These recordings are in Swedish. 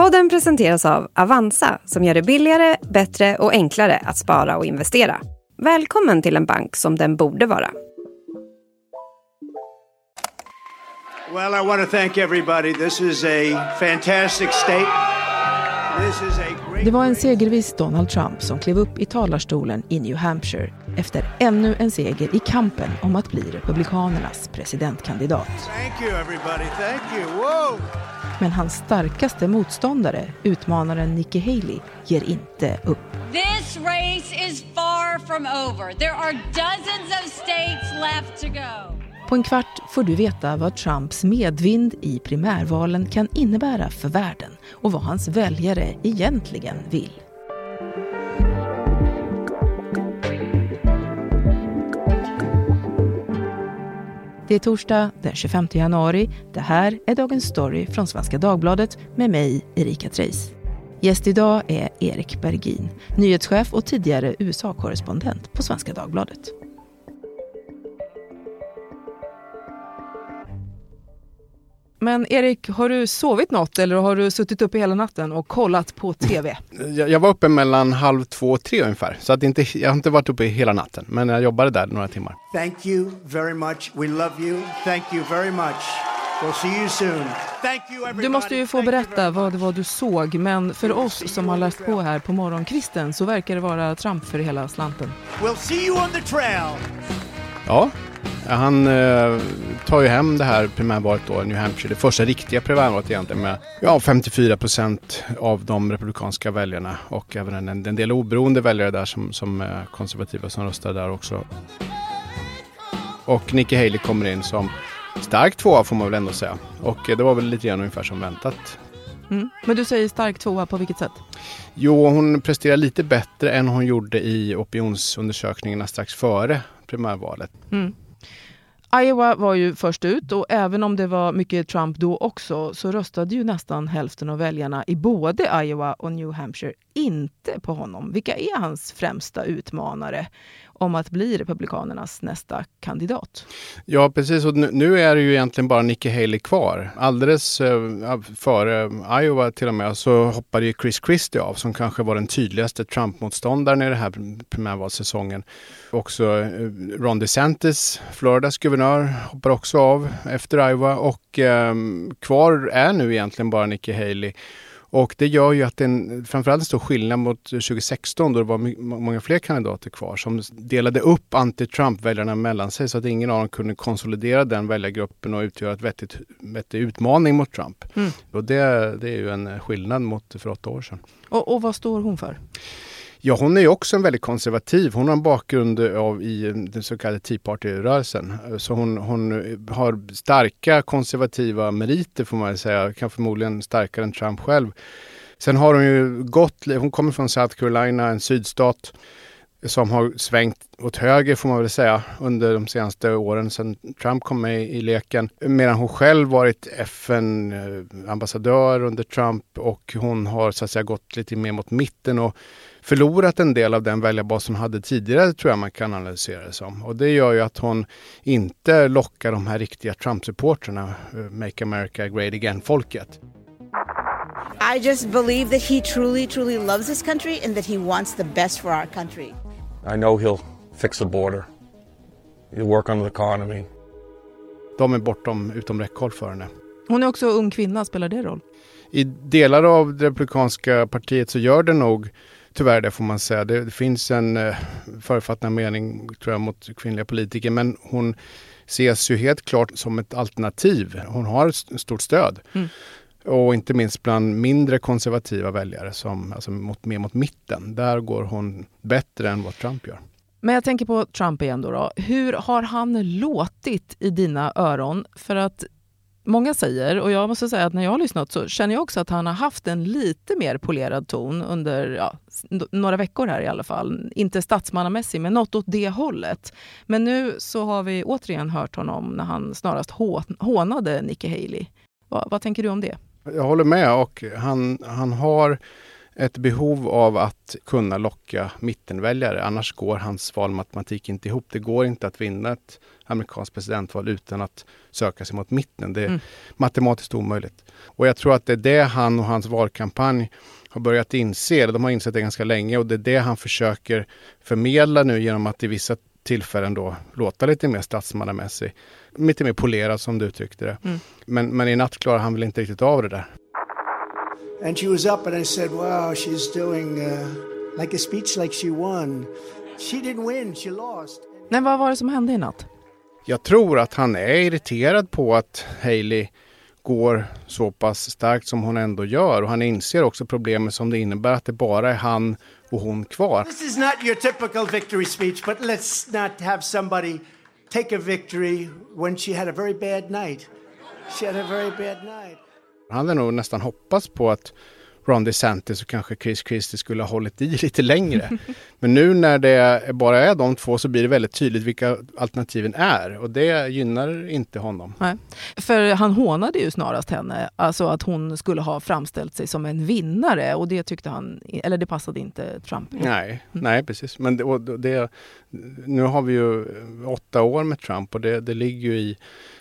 Podden presenteras av Avanza som gör det billigare, bättre och enklare att spara och investera. Välkommen till en bank som den borde vara. Well, I want to thank everybody. This is a fantastic state. This is a great Det var en segerviss Donald Trump som klev upp i talarstolen i New Hampshire efter ännu en seger i kampen om att bli Republikanernas presidentkandidat. Thank you, everybody. Thank you. Whoa! Men hans starkaste motståndare, utmanaren Nikki Haley, ger inte upp. This race is far from over. There are dozens of states left to go. På en kvart får du veta vad Trumps medvind i primärvalen kan innebära för världen och vad hans väljare egentligen vill. Det är torsdag den 25 januari. Det här är Dagens Story från Svenska Dagbladet med mig, Erika Treijs. Gäst idag är Erik Bergin, nyhetschef och tidigare USA-korrespondent på Svenska Dagbladet. Men Erik, har du sovit något eller har du suttit uppe hela natten och kollat på TV? Jag, jag var uppe mellan halv två och tre ungefär. Så att inte, jag har inte varit uppe hela natten. Men jag jobbade där några timmar. Thank you very much. We love you. Thank you very much. We'll see you soon. Thank you, everybody. Du måste ju få berätta vad det var du såg, men för oss som har läst på här på morgonkvisten så verkar det vara Trump för hela slanten. We'll see you on the trail. Ja, han eh, tar ju hem det här primärvalet då New Hampshire. Det första riktiga primärvalet egentligen med ja, 54 procent av de republikanska väljarna och även en, en del oberoende väljare där som, som är konservativa som röstar där också. Och Nikki Haley kommer in som stark tvåa får man väl ändå säga. Och eh, det var väl lite grann ungefär som väntat. Mm. Men du säger stark tvåa, på vilket sätt? Jo, hon presterar lite bättre än hon gjorde i opinionsundersökningarna strax före primärvalet. Mm. Iowa var ju först ut och även om det var mycket Trump då också så röstade ju nästan hälften av väljarna i både Iowa och New Hampshire inte på honom. Vilka är hans främsta utmanare om att bli Republikanernas nästa kandidat? Ja, precis. Och nu- nu är det ju egentligen bara Nikki Haley kvar. Alldeles eh, före Iowa till och med så hoppade ju Chris Christie av som kanske var den tydligaste Trump-motståndaren i den här primärvalssäsongen. Också eh, Ron DeSantis, Floridas guvernör, hoppar också av efter Iowa och eh, kvar är nu egentligen bara Nikki Haley. Och det gör ju att det är en, framförallt en stor skillnad mot 2016 då det var många fler kandidater kvar som delade upp anti-Trump-väljarna mellan sig så att ingen av dem kunde konsolidera den väljargruppen och utgöra ett vettigt, vettig utmaning mot Trump. Mm. Och det, det är ju en skillnad mot för åtta år sedan. Och, och vad står hon för? Ja, hon är ju också en väldigt konservativ. Hon har en bakgrund av i eh, den så kallade Tea Party-rörelsen. Eh, så hon, hon eh, har starka konservativa meriter får man väl säga. Kan förmodligen starkare än Trump själv. Sen har hon ju gått, hon kommer från South Carolina, en sydstat som har svängt åt höger får man väl säga under de senaste åren sedan Trump kom med i leken. Medan hon själv varit FN-ambassadör under Trump och hon har så att säga gått lite mer mot mitten och förlorat en del av den väljarbas hon hade tidigare tror jag man kan analysera det som. Och det gör ju att hon inte lockar de här riktiga Trump-supportrarna, eh, Make America Great Again-folket. I just believe that he truly, truly loves this country and that he wants the best for our country. I know he'll fix the border. He'll work on the economy. De är bortom, utom räckhåll för henne. Hon är också ung kvinna, spelar det roll? I delar av det republikanska partiet så gör det nog tyvärr det får man säga. Det, det finns en eh, författad mening tror jag mot kvinnliga politiker men hon ses ju helt klart som ett alternativ. Hon har ett st- stort stöd. Mm. Och inte minst bland mindre konservativa väljare som alltså mot, mer mot mitten. Där går hon bättre än vad Trump gör. Men jag tänker på Trump igen då, då. Hur har han låtit i dina öron? För att många säger, och jag måste säga att när jag har lyssnat så känner jag också att han har haft en lite mer polerad ton under ja, några veckor här i alla fall. Inte statsmannamässig, men något åt det hållet. Men nu så har vi återigen hört honom när han snarast hånade Nikki Haley. Va, vad tänker du om det? Jag håller med och han, han har ett behov av att kunna locka mittenväljare. Annars går hans valmatematik inte ihop. Det går inte att vinna ett amerikanskt presidentval utan att söka sig mot mitten. Det är mm. matematiskt omöjligt. Och jag tror att det är det han och hans valkampanj har börjat inse, eller de har insett det ganska länge och det är det han försöker förmedla nu genom att i vissa tillfällen då låta lite mer statsmannamässig. Lite mer polerad som du uttryckte det. Mm. Men, men i natt klarar han väl inte riktigt av det där. And she was up and I said, wow, she's doing uh, like a speech like she won. She didn't win, she lost. Men vad var det som hände i natt? Jag tror att han är irriterad på att Haley går så pass starkt som hon ändå gör och han inser också problemet som det innebär att det bara är han och hon kvar. This is not your typical victory speech but let's not have somebody take a victory when she had a very bad night. She had a very bad night. Han hade nog nästan hoppats på att Ron DeSantis och kanske Chris Christie skulle ha hållit i lite längre. Men nu när det bara är de två så blir det väldigt tydligt vilka alternativen är och det gynnar inte honom. Nej. För han hånade ju snarast henne, alltså att hon skulle ha framställt sig som en vinnare och det tyckte han, eller det passade inte Trump. Nej, mm. nej precis. Men det, det, nu har vi ju åtta år med Trump och det, det ligger ju i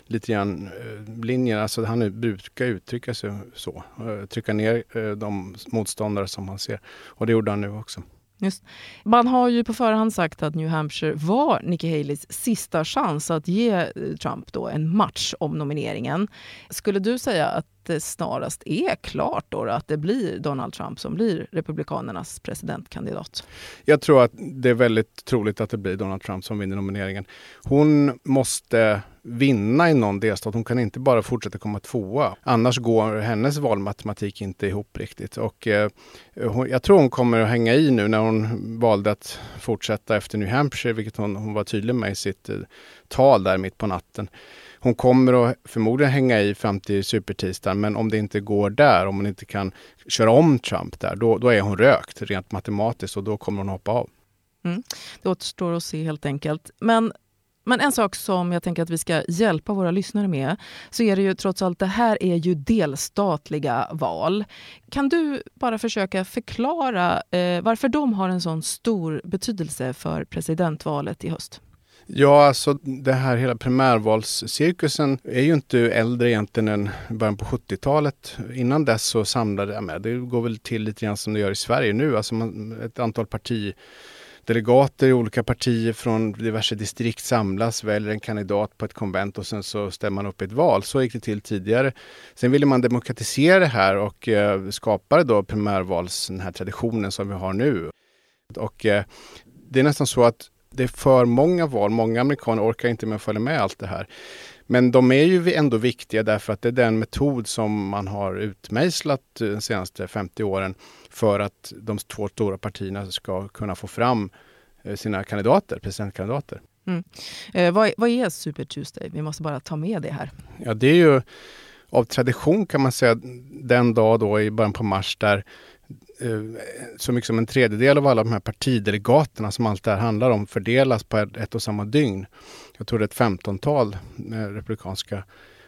lite grann eh, linjer. Alltså han brukar uttrycka sig så. Eh, trycka ner eh, de motståndare som han ser. Och det gjorde han nu också. Just. Man har ju på förhand sagt att New Hampshire var Nikki Haleys sista chans att ge Trump då en match om nomineringen. Skulle du säga att det snarast är klart då att det blir Donald Trump som blir Republikanernas presidentkandidat? Jag tror att det är väldigt troligt att det blir Donald Trump som vinner nomineringen. Hon måste vinna i någon delstat. Hon kan inte bara fortsätta komma tvåa. Annars går hennes valmatematik inte ihop riktigt. Och, eh, hon, jag tror hon kommer att hänga i nu när hon valde att fortsätta efter New Hampshire, vilket hon, hon var tydlig med i sitt eh, tal där mitt på natten. Hon kommer att förmodligen hänga i fram till supertisdagen, men om det inte går där, om hon inte kan köra om Trump där, då, då är hon rökt rent matematiskt och då kommer hon hoppa av. Mm. Det återstår att se helt enkelt. Men men en sak som jag tänker att vi ska hjälpa våra lyssnare med så är det ju trots allt, det här är ju delstatliga val. Kan du bara försöka förklara eh, varför de har en sån stor betydelse för presidentvalet i höst? Ja, alltså det här hela primärvalscirkusen är ju inte äldre egentligen än början på 70-talet. Innan dess så samlade, jag med, det går väl till lite grann som det gör i Sverige nu, alltså man, ett antal partidelegater i olika partier från diverse distrikt samlas, väljer en kandidat på ett konvent och sen så stämmer man upp i ett val. Så gick det till tidigare. Sen ville man demokratisera det här och eh, skapade då primärvals, den här traditionen som vi har nu. Och eh, det är nästan så att det är för många val. Många amerikaner orkar inte med att följa med allt det här. Men de är ju ändå viktiga därför att det är den metod som man har utmejslat de senaste 50 åren för att de två stora partierna ska kunna få fram eh, sina kandidater, presidentkandidater. Mm. Eh, vad, vad är Super Tuesday? Vi måste bara ta med det här. Ja, det är ju av tradition kan man säga den dag då i början på mars där Eh, så mycket som en tredjedel av alla de här partidelegaterna som allt det här handlar om fördelas på ett och samma dygn. Jag tror det är ett femtontal eh, republikanska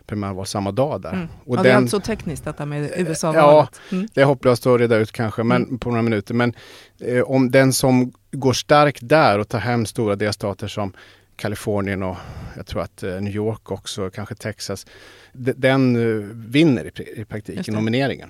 primärval samma dag där. Mm. Och ja, den, det är alltså tekniskt detta med USA-valet. Ja, mm. det är hopplöst att reda ut kanske men, mm. på några minuter. Men eh, om den som går starkt där och tar hem stora delstater som Kalifornien och jag tror att eh, New York också, kanske Texas. Den eh, vinner i, i praktiken nomineringen.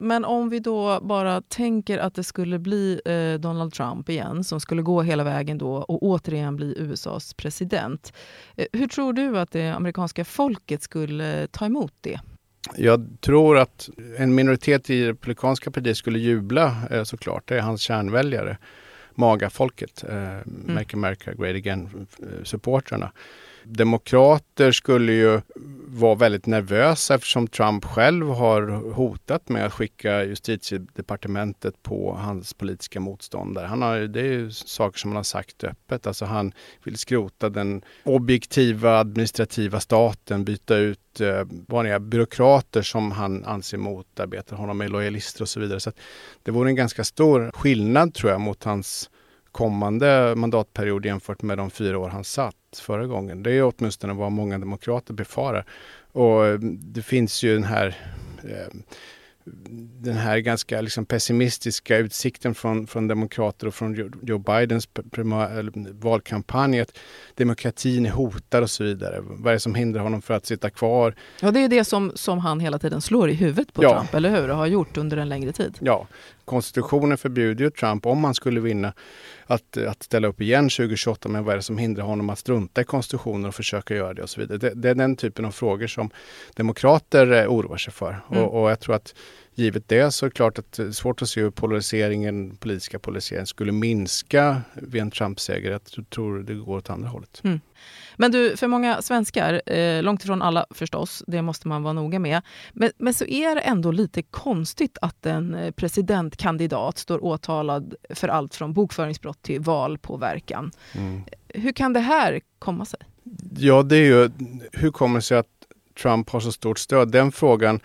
Men om vi då bara tänker att det skulle bli eh, Donald Trump igen som skulle gå hela vägen då och återigen bli USAs president. Eh, hur tror du att det amerikanska folket skulle ta emot det? Jag tror att en minoritet i republikanska partiet skulle jubla eh, såklart. Det är hans kärnväljare, MAGA-folket, eh, mm. Make America Great Again-supportrarna. Demokrater skulle ju vara väldigt nervösa eftersom Trump själv har hotat med att skicka justitiedepartementet på hans politiska motståndare. Han har, det är ju saker som han har sagt öppet. Alltså han vill skrota den objektiva administrativa staten, byta ut eh, vanliga byråkrater som han anser motarbetar honom med lojalister och så vidare. Så det vore en ganska stor skillnad tror jag mot hans kommande mandatperiod jämfört med de fyra år han satt förra gången. Det är åtminstone vad många demokrater befarar. Och eh, det finns ju den här eh, den här ganska liksom pessimistiska utsikten från, från demokrater och från Joe Bidens valkampanj att demokratin är hotad och så vidare. Vad är det som hindrar honom för att sitta kvar? Ja, det är det som, som han hela tiden slår i huvudet på ja. Trump, eller hur? Och har gjort under en längre tid. Ja, konstitutionen förbjuder ju Trump, om han skulle vinna, att, att ställa upp igen 2028. Men vad är det som hindrar honom att strunta i konstitutionen och försöka göra det och så vidare. Det, det är den typen av frågor som demokrater eh, oroar sig för. Mm. Och, och jag tror att givet det så är det klart att det är svårt att se hur polariseringen, politiska polariseringen skulle minska vid en Trump-seger. Jag tror det går åt andra hållet. Mm. Men du, för många svenskar, eh, långt ifrån alla förstås, det måste man vara noga med. Men, men så är det ändå lite konstigt att en eh, presidentkandidat står åtalad för allt från bokföringsbrott till valpåverkan. Mm. Hur kan det här komma sig? Ja, det är ju hur kommer det sig att Trump har så stort stöd? Den frågan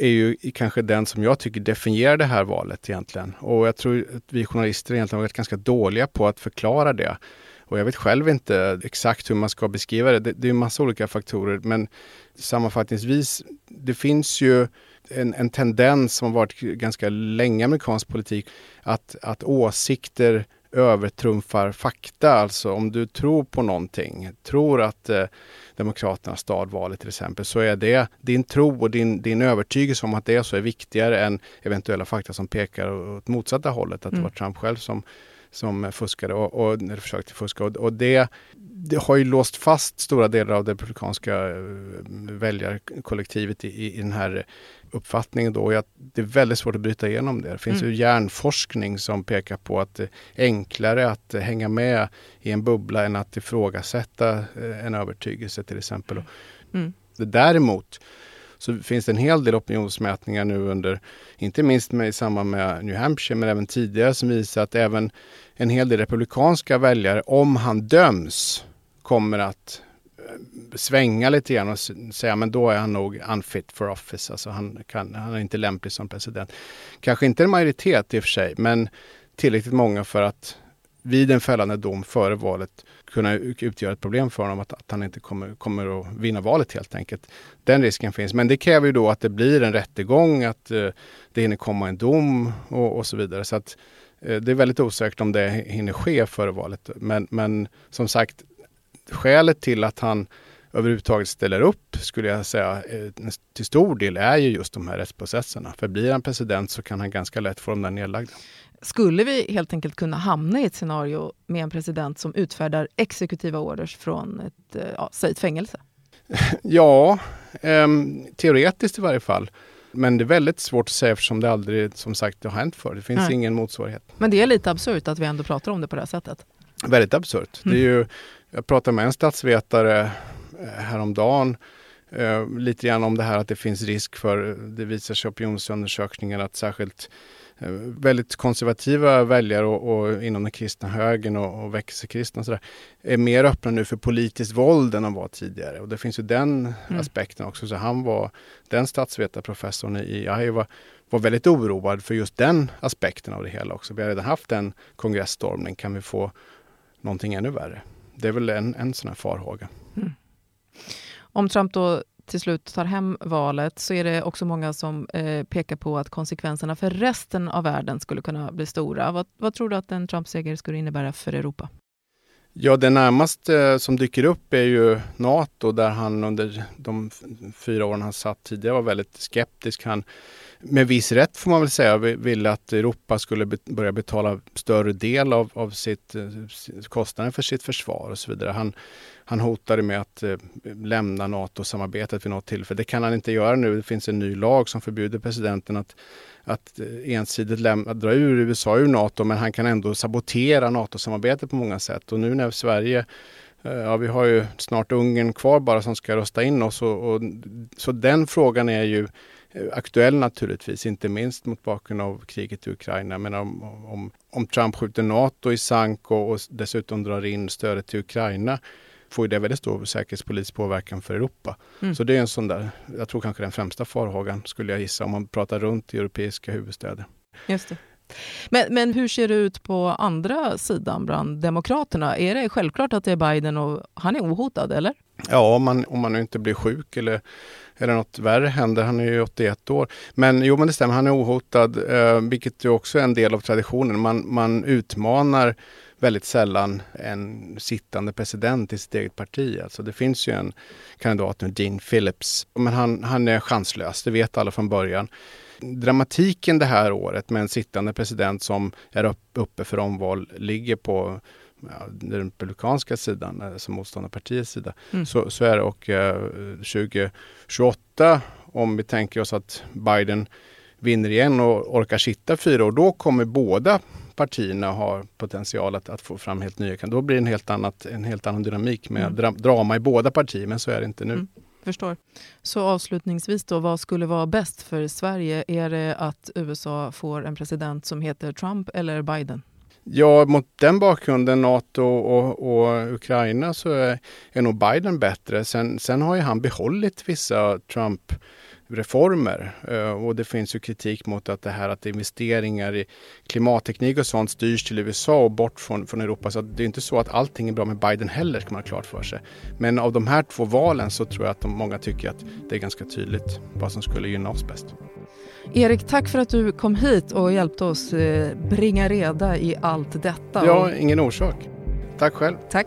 är ju kanske den som jag tycker definierar det här valet egentligen. Och jag tror att vi journalister egentligen har varit ganska dåliga på att förklara det. Och jag vet själv inte exakt hur man ska beskriva det. Det, det är en massa olika faktorer men sammanfattningsvis, det finns ju en, en tendens som har varit ganska länge i amerikansk politik att, att åsikter övertrumfar fakta. Alltså om du tror på någonting, tror att eh, Demokraterna stadvalet till exempel, så är det din tro och din, din övertygelse om att det är så är viktigare än eventuella fakta som pekar åt motsatta hållet. Att det mm. var Trump själv som som fuskade och, och eller försökte fuska. Och, och det, det, har ju låst fast stora delar av det republikanska eh, väljarkollektivet i, i den här uppfattningen. Då. Jag, det är väldigt svårt att bryta igenom det. Det finns mm. ju hjärnforskning som pekar på att det är enklare att hänga med i en bubbla än att ifrågasätta eh, en övertygelse till exempel. Mm. Däremot så finns det en hel del opinionsmätningar nu under, inte minst med, i samband med New Hampshire, men även tidigare som visar att även en hel del republikanska väljare, om han döms, kommer att eh, svänga lite grann och säga men då är han nog unfit for office. Alltså han, kan, han är inte lämplig som president. Kanske inte en majoritet i och för sig, men tillräckligt många för att vid en fällande dom före valet kunna utgöra ett problem för honom att, att han inte kommer, kommer att vinna valet helt enkelt. Den risken finns. Men det kräver ju då att det blir en rättegång, att eh, det hinner komma en dom och, och så vidare. Så att, eh, det är väldigt osäkert om det hinner ske före valet. Men, men som sagt, skälet till att han överhuvudtaget ställer upp, skulle jag säga, eh, till stor del är ju just de här rättsprocesserna. För blir han president så kan han ganska lätt få dem där nedlagda. Skulle vi helt enkelt kunna hamna i ett scenario med en president som utfärdar exekutiva orders från ett, eh, ja, säg ett fängelse? Ja, eh, teoretiskt i varje fall. Men det är väldigt svårt att säga eftersom det aldrig som sagt har hänt förr. Det finns Nej. ingen motsvarighet. Men det är lite absurt att vi ändå pratar om det på det här sättet. Väldigt absurt. Mm. Det är ju, jag pratade med en statsvetare eh, häromdagen eh, lite grann om det här att det finns risk för, det visar sig i opinionsundersökningar att särskilt Eh, väldigt konservativa väljare och, och, inom den kristna högern och, och väckelsekristna och sådär, är mer öppna nu för politiskt våld än de var tidigare. Och det finns ju den mm. aspekten också. Så han var, den statsvetarprofessorn i Iowa var väldigt oroad för just den aspekten av det hela också. Vi har redan haft en kongressstormning, kan vi få någonting ännu värre? Det är väl en, en sån här farhåga. Mm. Om Trump då till slut tar hem valet så är det också många som eh, pekar på att konsekvenserna för resten av världen skulle kunna bli stora. Vad, vad tror du att en Trump-seger skulle innebära för Europa? Ja, det närmaste eh, som dyker upp är ju Nato där han under de fyra åren han satt tidigare var väldigt skeptisk. Han med viss rätt får man väl säga ville att Europa skulle börja betala större del av, av sitt, eh, kostnaden för sitt försvar och så vidare. Han, han hotade med att eh, lämna NATO-samarbetet vid något tillfälle. Det kan han inte göra nu. Det finns en ny lag som förbjuder presidenten att, att eh, ensidigt lämna, dra ur USA ur NATO men han kan ändå sabotera NATO-samarbetet på många sätt. Och nu när Sverige eh, ja, vi har ju snart Ungern kvar bara som ska rösta in oss. Och, och, så den frågan är ju aktuell naturligtvis, inte minst mot bakgrund av kriget i Ukraina. Men om, om, om Trump skjuter NATO i sank och, och dessutom drar in stödet till Ukraina får ju det väldigt stor säkerhetspolitisk påverkan för Europa. Mm. Så det är en sån där, jag tror kanske den främsta farhågan skulle jag gissa om man pratar runt i europeiska huvudstäder. Just det. Men, men hur ser det ut på andra sidan bland Demokraterna? Är det självklart att det är Biden och han är ohotad, eller? Ja, om man, om man inte blir sjuk eller, eller något värre händer. Han är ju 81 år. Men jo, men det stämmer, han är ohotad, eh, vilket ju också är en del av traditionen. Man, man utmanar väldigt sällan en sittande president i sitt eget parti. Alltså det finns ju en kandidat nu, Dean Phillips, men han, han är chanslös, det vet alla från början. Dramatiken det här året med en sittande president som är uppe för omval ligger på ja, den republikanska sidan, alltså motståndarpartiets sida. Mm. Så, så är det. Och eh, 2028, om vi tänker oss att Biden vinner igen och orkar sitta fyra år, då kommer båda partierna har potential att, att få fram helt nya Då blir det en helt, annat, en helt annan dynamik med mm. dra, drama i båda partier, men så är det inte nu. Mm. Förstår. Så avslutningsvis då, vad skulle vara bäst för Sverige? Är det att USA får en president som heter Trump eller Biden? Ja, mot den bakgrunden, Nato och, och Ukraina, så är, är nog Biden bättre. Sen, sen har ju han behållit vissa Trump reformer. Eh, och det finns ju kritik mot att det här att investeringar i klimatteknik och sånt styrs till USA och bort från, från Europa. Så det är inte så att allting är bra med Biden heller, ska man ha klart för sig. Men av de här två valen så tror jag att de, många tycker att det är ganska tydligt vad som skulle gynna oss bäst. Erik, tack för att du kom hit och hjälpte oss eh, bringa reda i allt detta. Ja, ingen orsak. Tack själv. Tack.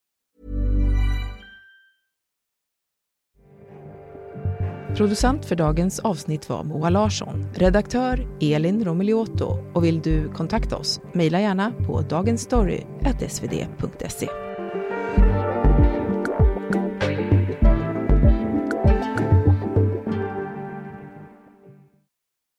Producent för dagens avsnitt var Moa Larsson. Redaktör Elin Romiliotto Och vill du kontakta oss? Mejla gärna på dagensstory.svd.se.